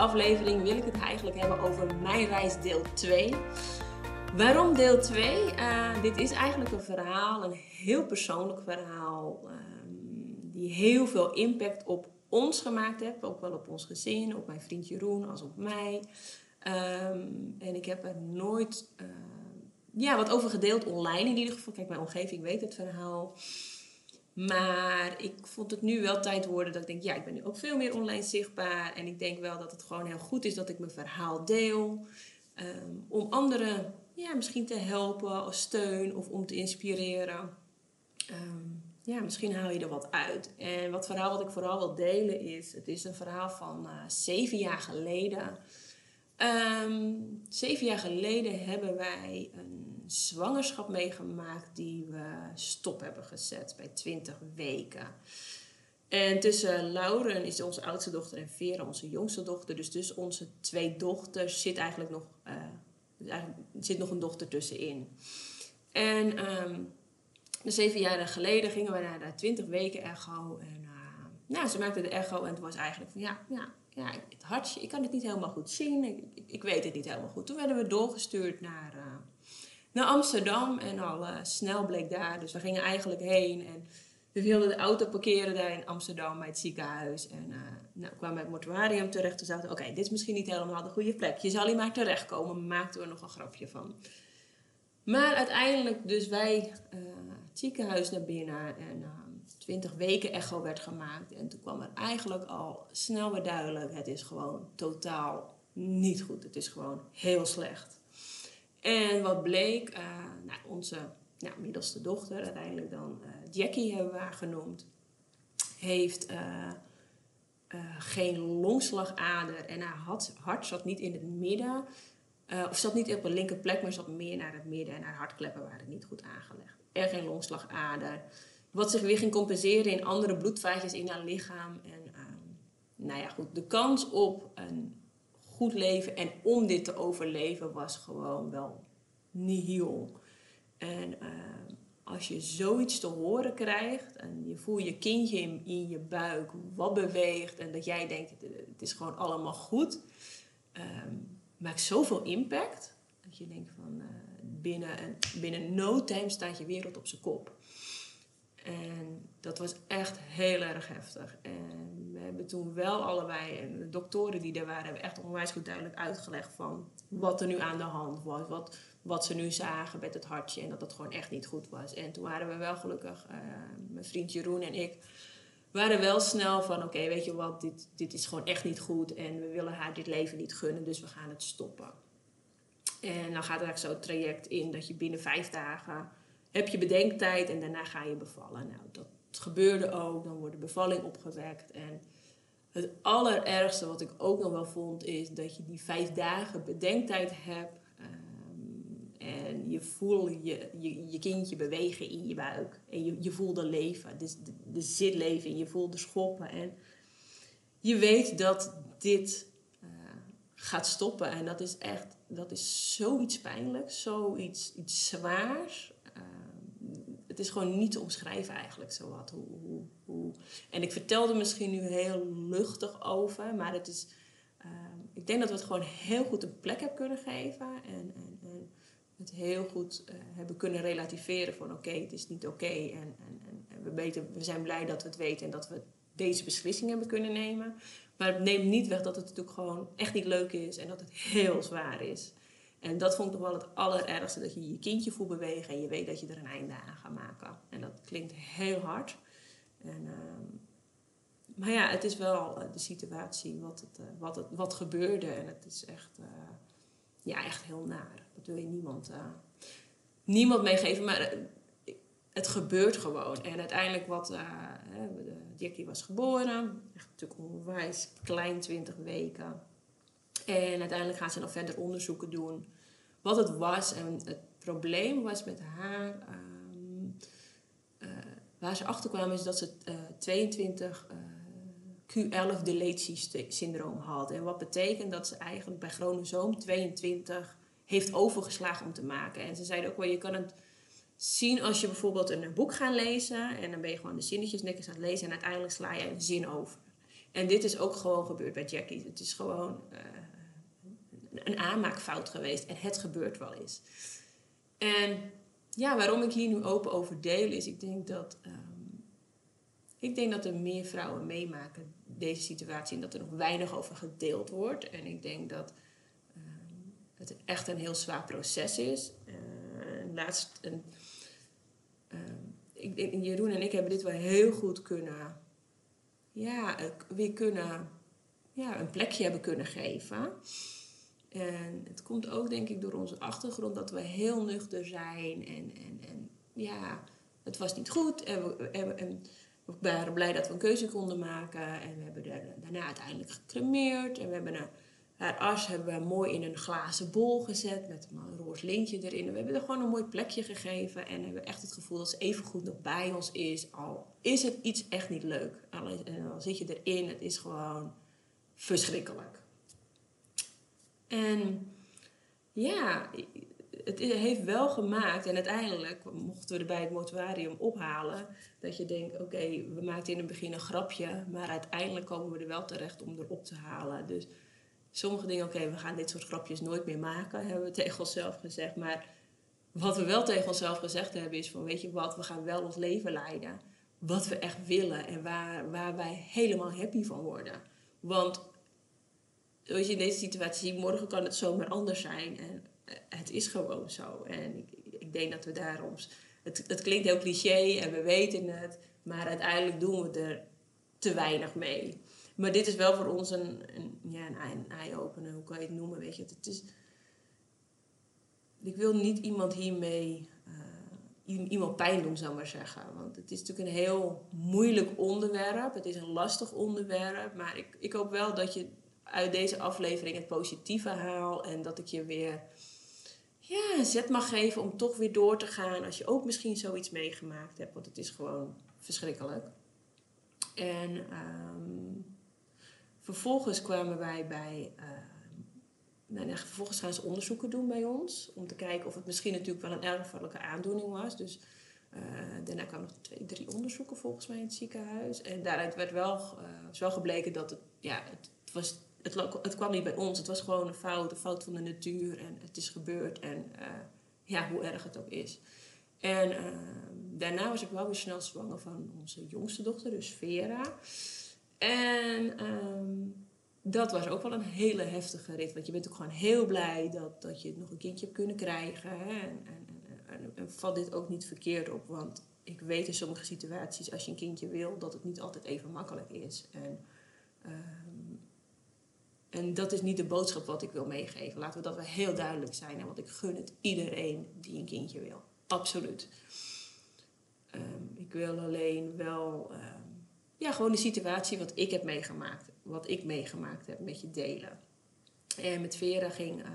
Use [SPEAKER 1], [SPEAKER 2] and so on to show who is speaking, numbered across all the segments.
[SPEAKER 1] aflevering wil ik het eigenlijk hebben over mijn reis deel 2. Waarom deel 2? Uh, dit is eigenlijk een verhaal, een heel persoonlijk verhaal, um, die heel veel impact op ons gemaakt heeft. Ook wel op ons gezin, op mijn vriend Jeroen, als op mij. Um, en ik heb er nooit uh, ja, wat over gedeeld online in ieder geval. Kijk, mijn omgeving weet het verhaal. Maar ik vond het nu wel tijd worden dat ik denk, ja, ik ben nu ook veel meer online zichtbaar. En ik denk wel dat het gewoon heel goed is dat ik mijn verhaal deel. Um, om anderen ja, misschien te helpen of steun of om te inspireren. Um, ja, misschien haal je er wat uit. En wat verhaal wat ik vooral wil delen is, het is een verhaal van uh, zeven jaar geleden. Um, zeven jaar geleden hebben wij een zwangerschap meegemaakt die we stop hebben gezet bij 20 weken. En tussen Lauren is onze oudste dochter en Vera onze jongste dochter. Dus tussen onze twee dochters zit eigenlijk nog, uh, zit nog een dochter tussenin. En um, zeven jaar geleden gingen we naar de 20 weken echo. En uh, nou, ze maakte de echo en het was eigenlijk van ja, ja, ja, het hartje, ik kan het niet helemaal goed zien. Ik, ik, weet het niet helemaal goed. Toen werden we doorgestuurd naar, uh, naar Amsterdam en al uh, snel bleek daar. Dus we gingen eigenlijk heen en we wilden de auto parkeren daar in Amsterdam bij het ziekenhuis. En uh, nou, kwamen bij het mortuarium terecht. Toen zaten oké, dit is misschien niet helemaal de goede plek. Je zal hier maar terechtkomen. Maakten we nog een grapje van. Maar uiteindelijk dus wij het ziekenhuis naar binnen en 20 weken echo werd gemaakt. En toen kwam er eigenlijk al snel weer duidelijk: het is gewoon totaal niet goed. Het is gewoon heel slecht. En wat bleek, uh, nou, onze nou, middelste dochter, uiteindelijk dan uh, Jackie hebben we haar genoemd, heeft uh, geen longslagader en haar hart zat niet in het midden. of zat niet op een linker plek, maar zat meer naar het midden en haar hartkleppen waren niet goed aangelegd. Er geen longslagader. Wat zich weer ging compenseren in andere bloedvaatjes in haar lichaam. En uh, nou ja, goed, de kans op een goed leven en om dit te overleven was gewoon wel nihil. En uh, als je zoiets te horen krijgt en je voelt je kindje in, je buik wat beweegt en dat jij denkt het is gewoon allemaal goed, um, maakt zoveel impact dat je denkt van uh, binnen, binnen no time staat je wereld op zijn kop. En dat was echt heel erg heftig. En we hebben toen wel allebei, en de doktoren die er waren, hebben echt onwijs goed duidelijk uitgelegd van wat er nu aan de hand was. Wat, wat ze nu zagen met het hartje en dat het gewoon echt niet goed was. En toen waren we wel gelukkig, uh, mijn vriend Jeroen en ik, waren wel snel van oké, weet je wat, dit, dit is gewoon echt niet goed. En we willen haar dit leven niet gunnen, dus we gaan het stoppen. En dan gaat er eigenlijk zo'n traject in dat je binnen vijf dagen heb je bedenktijd en daarna ga je bevallen. Nou, dat gebeurde ook. Dan wordt de bevalling opgewekt. En het allerergste wat ik ook nog wel vond, is dat je die vijf dagen bedenktijd hebt. Um, en je voelt je, je, je, kindje bewegen in je buik. En je, je voelt de leven. Dus de, zit leven. En je voelt de schoppen. En je weet dat dit uh, gaat stoppen. En dat is echt, dat is zoiets pijnlijks. Zoiets iets zwaars is gewoon niet te omschrijven eigenlijk zo wat. Hoe, hoe. En ik vertelde misschien nu heel luchtig over, maar het is, uh, ik denk dat we het gewoon heel goed een plek hebben kunnen geven. En, en, en het heel goed uh, hebben kunnen relativeren van oké, het is niet oké. En, en we, weten, we zijn blij dat we het weten en dat we deze beslissing hebben kunnen nemen. Maar het neemt niet weg dat het natuurlijk gewoon echt niet leuk is en dat het heel zwaar is. En dat vond ik toch wel het allerergste, dat je je kindje voelt bewegen en je weet dat je er een einde aan gaat maken. En dat klinkt heel hard. En, uh, maar ja, het is wel uh, de situatie, wat, het, uh, wat, het, wat gebeurde. En het is echt, uh, ja, echt heel naar. Dat wil je niemand, niemand meegeven. Maar het gebeurt gewoon. En uiteindelijk wat, Jackie was geboren, echt natuurlijk onwijs klein, 20 weken. En uiteindelijk gaan ze nog verder onderzoeken doen wat het was. En het probleem was met haar, um, uh, waar ze achter kwamen, is dat ze uh, 22 uh, Q11 deletie-syndroom had. En wat betekent dat ze eigenlijk bij chromosoom 22 heeft overgeslagen om te maken. En ze zeiden ook wel, je kan het zien als je bijvoorbeeld een boek gaat lezen. En dan ben je gewoon de zinnetjes netjes aan het lezen. En uiteindelijk sla je een zin over. En dit is ook gewoon gebeurd bij Jackie. Het is gewoon een aanmaakfout geweest en het gebeurt wel eens. En ja, waarom ik hier nu open over deel is, ik denk dat, um, ik denk dat er meer vrouwen meemaken deze situatie en dat er nog weinig over gedeeld wordt. En ik denk dat um, het echt een heel zwaar proces is. Uh, laatst, een, um, ik, Jeroen en ik hebben dit wel heel goed kunnen, ja, weer kunnen, ja, een plekje hebben kunnen geven. En het komt ook denk ik door onze achtergrond dat we heel nuchter zijn. En, en, en ja, het was niet goed. En we, en, we waren blij dat we een keuze konden maken. En we hebben daarna uiteindelijk gecremeerd. En we hebben een, haar as hebben we mooi in een glazen bol gezet met een roos lintje erin. En we hebben er gewoon een mooi plekje gegeven. En hebben echt het gevoel dat ze even goed nog bij ons is. Al is het iets echt niet leuk. En dan zit je erin. Het is gewoon verschrikkelijk. En ja, het heeft wel gemaakt, en uiteindelijk mochten we er bij het mortuarium ophalen, dat je denkt, oké, we maakten in het begin een grapje, maar uiteindelijk komen we er wel terecht om erop te halen. Dus sommige dingen, oké, we gaan dit soort grapjes nooit meer maken, hebben we tegen onszelf gezegd. Maar wat we wel tegen onszelf gezegd hebben is van, weet je wat, we gaan wel ons leven leiden. Wat we echt willen en waar, waar wij helemaal happy van worden. Want zoals je in deze situatie morgen kan het zomaar anders zijn. En eh, het is gewoon zo. En ik, ik denk dat we daarom. Het, het klinkt heel cliché en we weten het, maar uiteindelijk doen we er te weinig mee. Maar dit is wel voor ons een, een ja, een eye-opener, hoe kan je het noemen? Weet je, het is, ik wil niet iemand hiermee uh, iemand pijn doen, zou maar zeggen. Want het is natuurlijk een heel moeilijk onderwerp. Het is een lastig onderwerp. Maar ik, ik hoop wel dat je uit deze aflevering het positieve haal. En dat ik je weer ja, zet mag geven om toch weer door te gaan. Als je ook misschien zoiets meegemaakt hebt. Want het is gewoon verschrikkelijk. En um, vervolgens kwamen wij bij. Uh, nou, vervolgens gaan ze onderzoeken doen bij ons. Om te kijken of het misschien natuurlijk wel een erfelijke aandoening was. Dus uh, daarna kwamen nog twee, drie onderzoeken volgens mij in het ziekenhuis. En daaruit werd wel, uh, wel gebleken dat het, ja, het was het, kwam niet bij ons. Het was gewoon een fout, een fout van de natuur. En het is gebeurd. En uh, ja, hoe erg het ook is. En uh, daarna was ik wel weer snel zwanger van onze jongste dochter, dus Vera. En um, dat was ook wel een hele heftige rit. Want je bent ook gewoon heel blij dat, dat je nog een kindje hebt kunnen krijgen. En, en, en, dit ook niet verkeerd op. Want ik weet in sommige situaties, als je een kindje wil, dat het niet altijd even makkelijk is. En um, en dat is niet de boodschap wat ik wil meegeven. Laten we dat wel heel duidelijk zijn. Want ik gun het iedereen die een kindje wil. Absoluut. Um, ik wil alleen wel um, ja, gewoon de situatie wat ik heb meegemaakt. Wat ik meegemaakt heb met je delen. En met Vera ging, uh,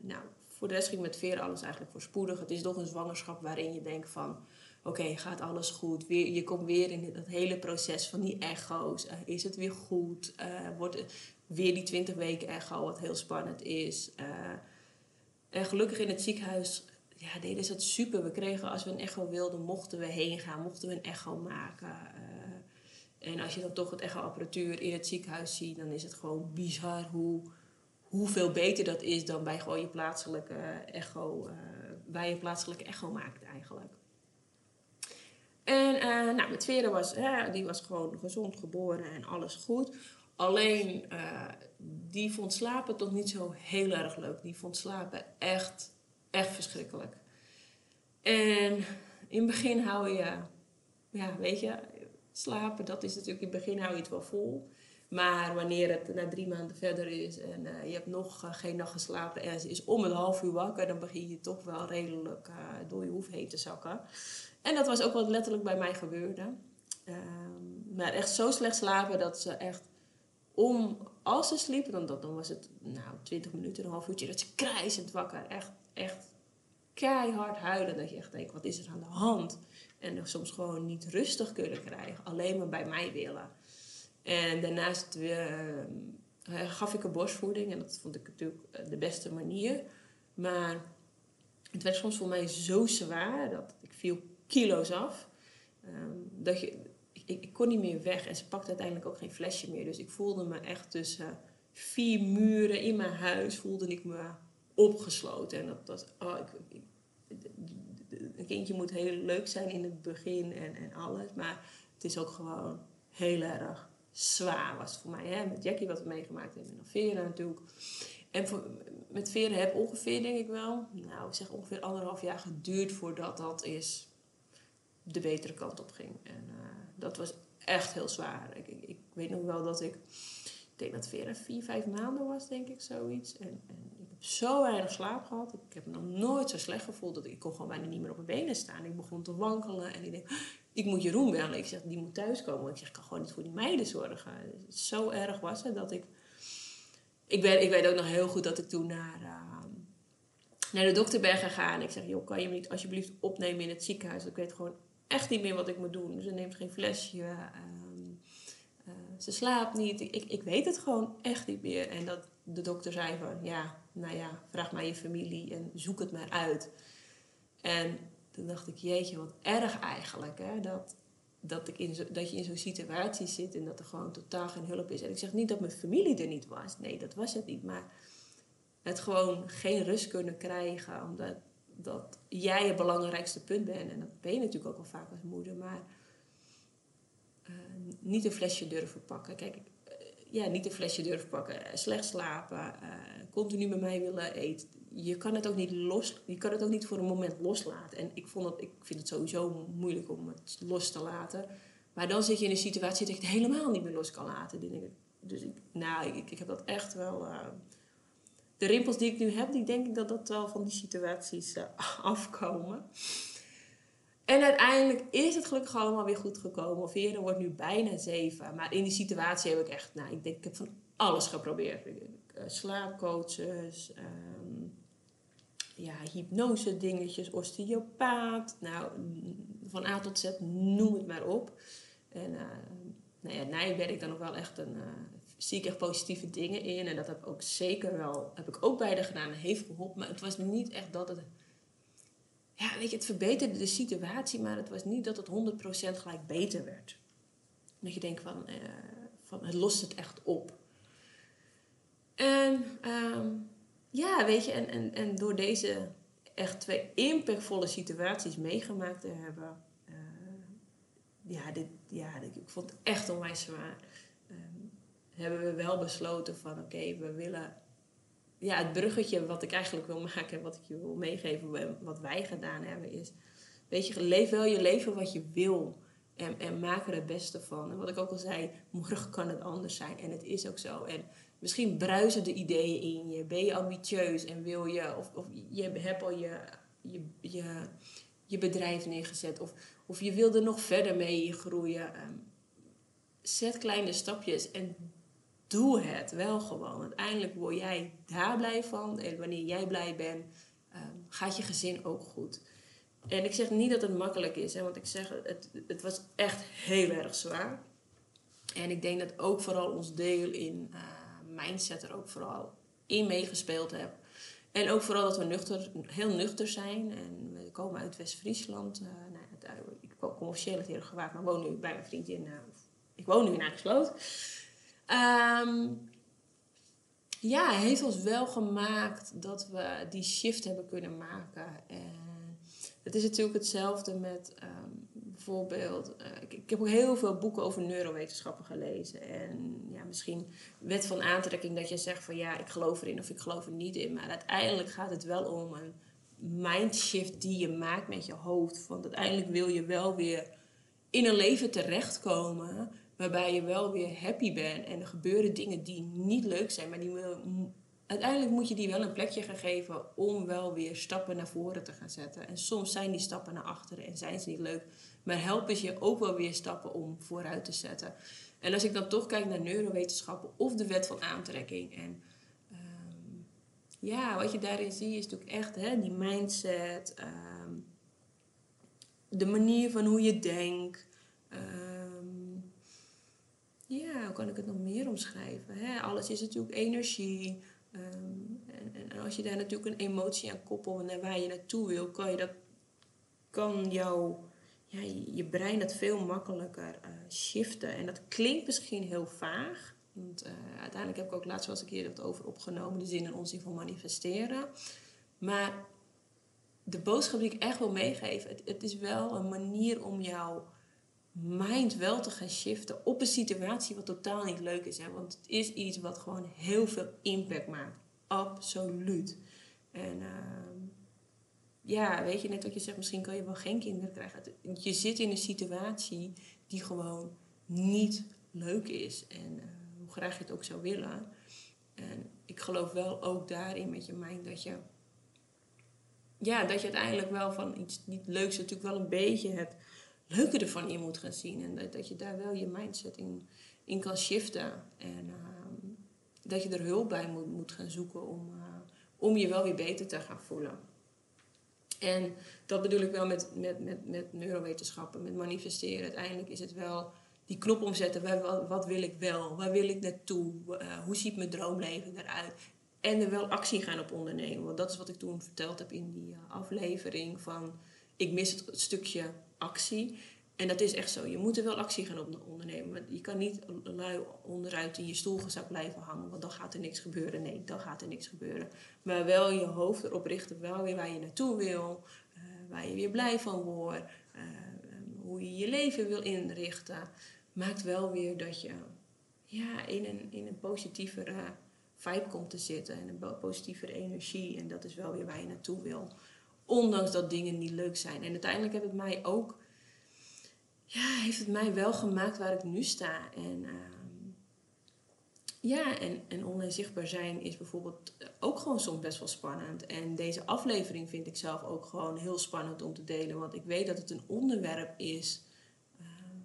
[SPEAKER 1] nou, voor de rest ging met Vera alles eigenlijk voorspoedig. Het is toch een zwangerschap waarin je denkt van, oké, gaat alles goed? Weer, je komt weer in dat hele proces van die echo's. Uh, is het weer goed? Uh, wordt, weer die 20 weken echo, wat heel spannend is. Uh, en gelukkig in het ziekenhuis ja, deden ze het super. We kregen, als we een echo wilden, mochten we heen gaan, mochten we een echo maken. Uh, en als je dan toch het echoapparatuur in het ziekenhuis ziet, dan is het gewoon bizar hoe, hoeveel beter dat is dan bij gewoon je plaatselijke echo, uh, bij je plaatselijke echo maakt eigenlijk. En nou, met Vera was, die was gewoon gezond geboren en alles goed. Alleen, uh, die vond slapen toch niet zo heel erg leuk. Die vond slapen echt, echt verschrikkelijk. En in het begin hou je, ja, weet je, slapen, dat is natuurlijk in het begin hou je het wel vol. Maar wanneer het na drie maanden verder is en uh, je hebt nog uh, geen nacht geslapen en ze is om een half uur wakker, dan begin je toch wel redelijk door je hoef heen te zakken. En dat was ook wat letterlijk bij mij gebeurde. Ehm, maar echt zo slecht slapen dat ze echt om, als ze sliepen, dan, dan was het nou 20 minuten, een half uurtje, dat ze krijzend wakker. Echt, echt keihard huilen. Dat je echt denkt, wat is er aan de hand? En er soms gewoon niet rustig kunnen krijgen. Alleen maar bij mij willen. En daarnaast uh, gaf ik een borstvoeding. En dat vond ik natuurlijk eh, de beste manier. Maar het werd soms voor mij zo zwaar dat ik viel kilo's af. Um, dat je, ik, kon niet meer weg. En ze pakte uiteindelijk ook geen flesje meer. Dus ik voelde me echt tussen vier muren in mijn huis, voelde ik me opgesloten. En dat, dat oh, ik, een kindje moet heel leuk zijn in het begin en, en alles. Maar het is ook gewoon heel erg zwaar was voor mij. Hè? Met Jackie wat we meegemaakt hebben. En Vera natuurlijk. En voor, met Vera heb ongeveer, denk ik wel, nou ik zeg ongeveer anderhalf jaar geduurd voordat dat is de betere kant op ging. En uh, dat was echt heel zwaar. Ik, ik, weet nog wel dat ik, ik denk dat Vera vier, vijf maanden was, denk ik, zoiets. En, en ik heb zo weinig slaap gehad. Ik heb me nog nooit zo slecht gevoeld dat ik kon gewoon bijna niet meer op mijn benen staan. Ik begon te wankelen en ik denk, ik moet Jeroen bellen. Ik zeg, die moet thuiskomen. Ik zeg, ik kan gewoon niet voor die meiden zorgen. Zo erg was het dat ik... Ik, ben, ik weet ook nog heel goed dat ik toen naar, uh, naar de dokter ben gegaan. Ik zeg, joh, kan je me niet alsjeblieft opnemen in het ziekenhuis? Ik weet gewoon echt niet meer wat ik moet doen. Ze neemt geen flesje. Uh, uh, ze slaapt niet. Ik, ik, ik weet het gewoon echt niet meer. En dat de dokter zei van, ja, nou ja, vraag maar je familie en zoek het maar uit. En toen dacht ik, jeetje, wat erg eigenlijk. Hè? Dat, dat, ik in zo, dat je in zo'n situatie zit en dat er gewoon totaal geen hulp is. En ik zeg niet dat mijn familie er niet was. Nee, dat was het niet. Maar het gewoon geen rust kunnen krijgen. Omdat dat jij het belangrijkste punt bent. En dat ben je natuurlijk ook al vaak als moeder. Maar uh, niet een flesje durven pakken. Kijk, uh, ja, niet een flesje durven pakken. slecht slapen. Continu met mij willen eten je kan het ook niet los, je kan het ook niet voor een moment loslaten. En ik, vond het, ik vind het sowieso moeilijk om het los te laten. Maar dan zit je in een situatie dat je het helemaal niet meer los kan laten. Dus ik, nou, ik, ik heb dat echt wel. De rimpels die ik nu heb, die denk ik dat dat wel van die situaties uh, afkomen. En uiteindelijk is het gelukkig allemaal weer goed gekomen. Vera wordt nu bijna zeven. Maar in die situatie heb ik echt, nou, ik denk, ik heb van alles geprobeerd. Uh, slaapcoaches, um, ja, hypnose dingetjes, osteopaat. Nou, van A tot Z, noem het maar op. En uh, nou ja, nee, ben ik dan nog wel echt een... zie ik echt positieve dingen in. En dat heb ik ook zeker wel... Heb ik ook bij de gedaan. Heeft geholpen. Maar het was niet echt dat het... Ja, weet je, het verbeterde de situatie. Maar het was niet dat het 100% gelijk beter werd. Dat je denkt van... Uh, van het lost het echt op. En... Um, ja, weet je, en, en, en door deze echt twee impactvolle situaties meegemaakt te hebben, uh, ja, dit, ja ik vond het echt onwijs zwaar. Uh, hebben we wel besloten van oké, we willen ja, het bruggetje wat ik eigenlijk wil maken en wat ik je wil meegeven, wat wij gedaan hebben, is: weet je, leef wel je leven wat je wil. En, en maak er het beste van. En wat ik ook al zei, morgen kan het anders zijn. En het is ook zo. En misschien bruisen de ideeën in je. Ben je ambitieus en wil je, of, of je hebt al je, je, je, je bedrijf neergezet, of, of je wil er nog verder mee groeien. Ehm, zet kleine stapjes en doe het wel gewoon. Uiteindelijk word jij daar blij van en wanneer jij blij bent, um, gaat je gezin ook goed. En ik zeg niet dat het makkelijk is, hè, want ik zeg, het, het was echt heel erg zwaar. En ik denk dat ook vooral ons deel in uh, mindset er ook vooral in meegespeeld heb. En ook vooral dat we nuchter, heel nuchter zijn. En we komen uit West-Friesland. Uh, nou, ik kom officieel uit Heergewaard, maar woon nu bij mijn vriendin. Uh, ik woon nu in Akersloot. Um, ja, heeft ons wel gemaakt dat we die shift hebben kunnen maken. En het is natuurlijk hetzelfde met um, bijvoorbeeld. Uh, ik, ik, heb ook heel veel boeken over neurowetenschappen gelezen. En ja, misschien wet van aantrekking dat je zegt van ja, ik geloof erin of ik geloof er niet in. Maar uiteindelijk gaat het wel om een mindshift die je maakt met je hoofd. Want uiteindelijk wil je wel weer in een leven terechtkomen waarbij je wel weer happy bent. En er gebeuren dingen die niet leuk zijn, maar die uiteindelijk moet je die wel een plekje gaan geven om wel weer stappen naar voren te gaan zetten. En soms zijn die stappen naar achteren en zijn ze niet leuk. Maar helpen ze je ook wel weer stappen om vooruit te zetten. En als ik dan toch kijk naar neurowetenschappen of de wet van aantrekking. En um, ja, wat je daarin ziet is natuurlijk echt hè, die mindset. Um, de manier van hoe je denkt. Um, ja, hoe kan ik het nog meer omschrijven? Hè? Alles is natuurlijk energie. Um, en, en, als je daar natuurlijk een emotie aan koppelt en waar je naartoe wil, kan je dat kan jouw je brein dat veel makkelijker uh, shiften. En dat klinkt misschien heel vaag. Want uh, uiteindelijk heb ik ook laatst zoals ik hier het over opgenomen, de zin en onzin van manifesteren. Maar de boodschap die ik echt wil meegeven, het, het is wel een manier om jouw mind wel te gaan shiften op een situatie wat totaal niet leuk is. Hè? Want het is iets wat gewoon heel veel impact maakt. Absoluut. En uh, ja, weet je, net wat je zegt, misschien kan je wel geen kinderen krijgen. Je zit in een situatie die gewoon niet leuk is. En uh, hoe graag je het ook zou willen. En ik geloof wel ook daarin met je mind dat je... Ja, dat je uiteindelijk wel van iets niet leuks natuurlijk wel een beetje het leuke ervan in moet gaan zien. En dat, dat je daar wel je mindset in, in kan shiften. En uh, dat je er hulp bij moet, moet gaan zoeken om, uh, om je wel weer beter te gaan voelen. En dat bedoel ik wel met, met, met, met neurowetenschappen, met manifesteren. Uiteindelijk is het wel die knop omzetten. Wat, wat wil ik wel? Waar wil ik naartoe? Uh, hoe ziet mijn droomleven eruit? En er wel actie gaan op ondernemen. Want dat is wat ik toen verteld heb in die aflevering van... Ik mis het stukje actie. En dat is echt zo. Je moet er wel actie gaan op ondernemen. Je kan niet lui onderuit in je stoel gezakt blijven hangen. Want dan gaat er niks gebeuren. Nee, dan gaat er niks gebeuren. Maar wel je hoofd erop richten. Wel weer waar je naartoe wil. Uh, waar je weer blij van wordt. Uh, hoe je je leven wil inrichten. Maakt wel weer dat je ja, in, een, in een positievere vibe komt te zitten. En een positievere energie. En dat is wel weer waar je naartoe wil. Ondanks dat dingen niet leuk zijn. En uiteindelijk heeft het mij ook. Ja, heeft het mij wel gemaakt waar ik nu sta. En ehm, ja, en, en online zichtbaar zijn is bijvoorbeeld ook gewoon soms best wel spannend. En deze aflevering vind ik zelf ook gewoon heel spannend om te delen. Want ik weet dat het een onderwerp is. Ehm,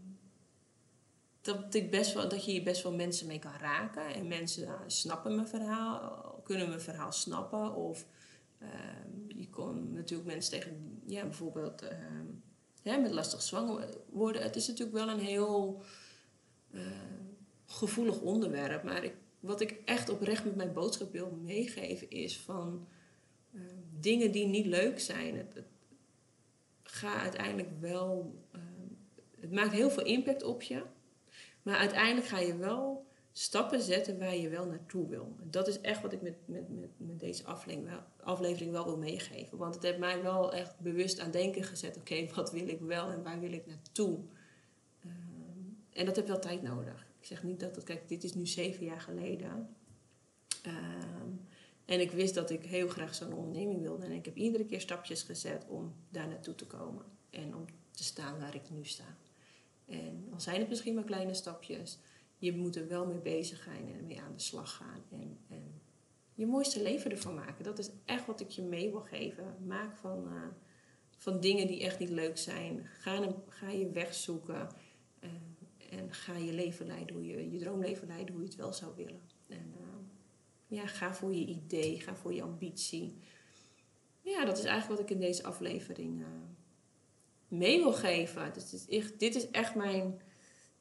[SPEAKER 1] dat, ik best wel, dat je hier best wel mensen mee kan raken. En mensen snappen mijn verhaal, kunnen mijn verhaal snappen. Of je komt natuurlijk mensen tegen, ja, bijvoorbeeld uh, met lastig zwanger worden. Het is natuurlijk wel een heel uh, gevoelig onderwerp. Maar ik, wat ik echt oprecht met mijn boodschap wil meegeven is van uh, dingen die niet leuk zijn. Het, het gaat uiteindelijk wel. het maakt heel veel impact op je. Maar uiteindelijk ga je wel stappen zetten waar je wel naartoe wil. Dat is echt wat ik met, met, met, met deze aflevering wel, aflevering wel wil meegeven. Want het heeft mij wel echt bewust aan denken gezet. Oké, wat wil ik wel en waar wil ik naartoe? Uh, en dat heeft wel tijd nodig. Ik zeg niet dat het... Kijk, dit is nu zeven jaar geleden. Uh, en ik wist dat ik heel graag zo'n onderneming wilde. En ik heb iedere keer stapjes gezet om daar naartoe te komen. En om te staan waar ik nu sta. En al zijn het misschien maar kleine stapjes je moet er wel mee bezig zijn en mee aan de slag gaan. En, en je mooiste leven ervan maken. Dat is echt wat ik je mee wil geven. Maak van, uh, van dingen die echt niet leuk zijn. Ga, ga je weg zoeken. Uh, en ga je leven leiden hoe je, je droomleven leiden hoe je het wel zou willen. En uh, ja, ga voor je idee, ga voor je ambitie. Ja, dat is eigenlijk wat ik in deze aflevering mee wil geven. Dus dit, is echt, dit is echt mijn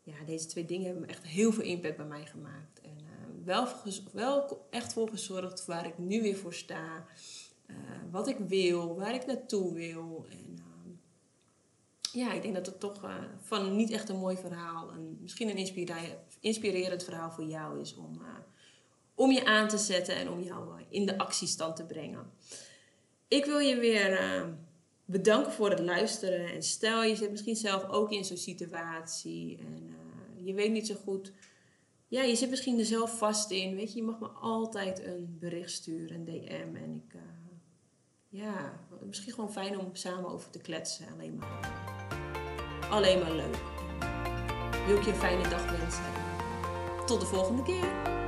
[SPEAKER 1] ja, deze twee dingen hebben echt heel veel impact bij mij gemaakt. En uh, wel, wel echt voor gezorgd waar ik nu weer voor sta. Uh, wat ik wil, waar ik naartoe wil. En uh, ja, ik denk dat het toch van niet echt een mooi verhaal, een, misschien een inspirerend verhaal voor jou is om, om je aan te zetten en om jou in de actiestand te brengen. Ik wil je weer bedanken voor het luisteren. En stel je zit misschien zelf ook in zo'n situatie. En je weet niet zo goed. Ja, je zit misschien er zelf vast in. Weet je, je mag me altijd een bericht sturen, een DM. En ik, uh, ja, misschien gewoon fijn om samen over te kletsen. Alleen maar, alleen maar leuk. Wil ik je een fijne dag wensen. Tot de volgende keer.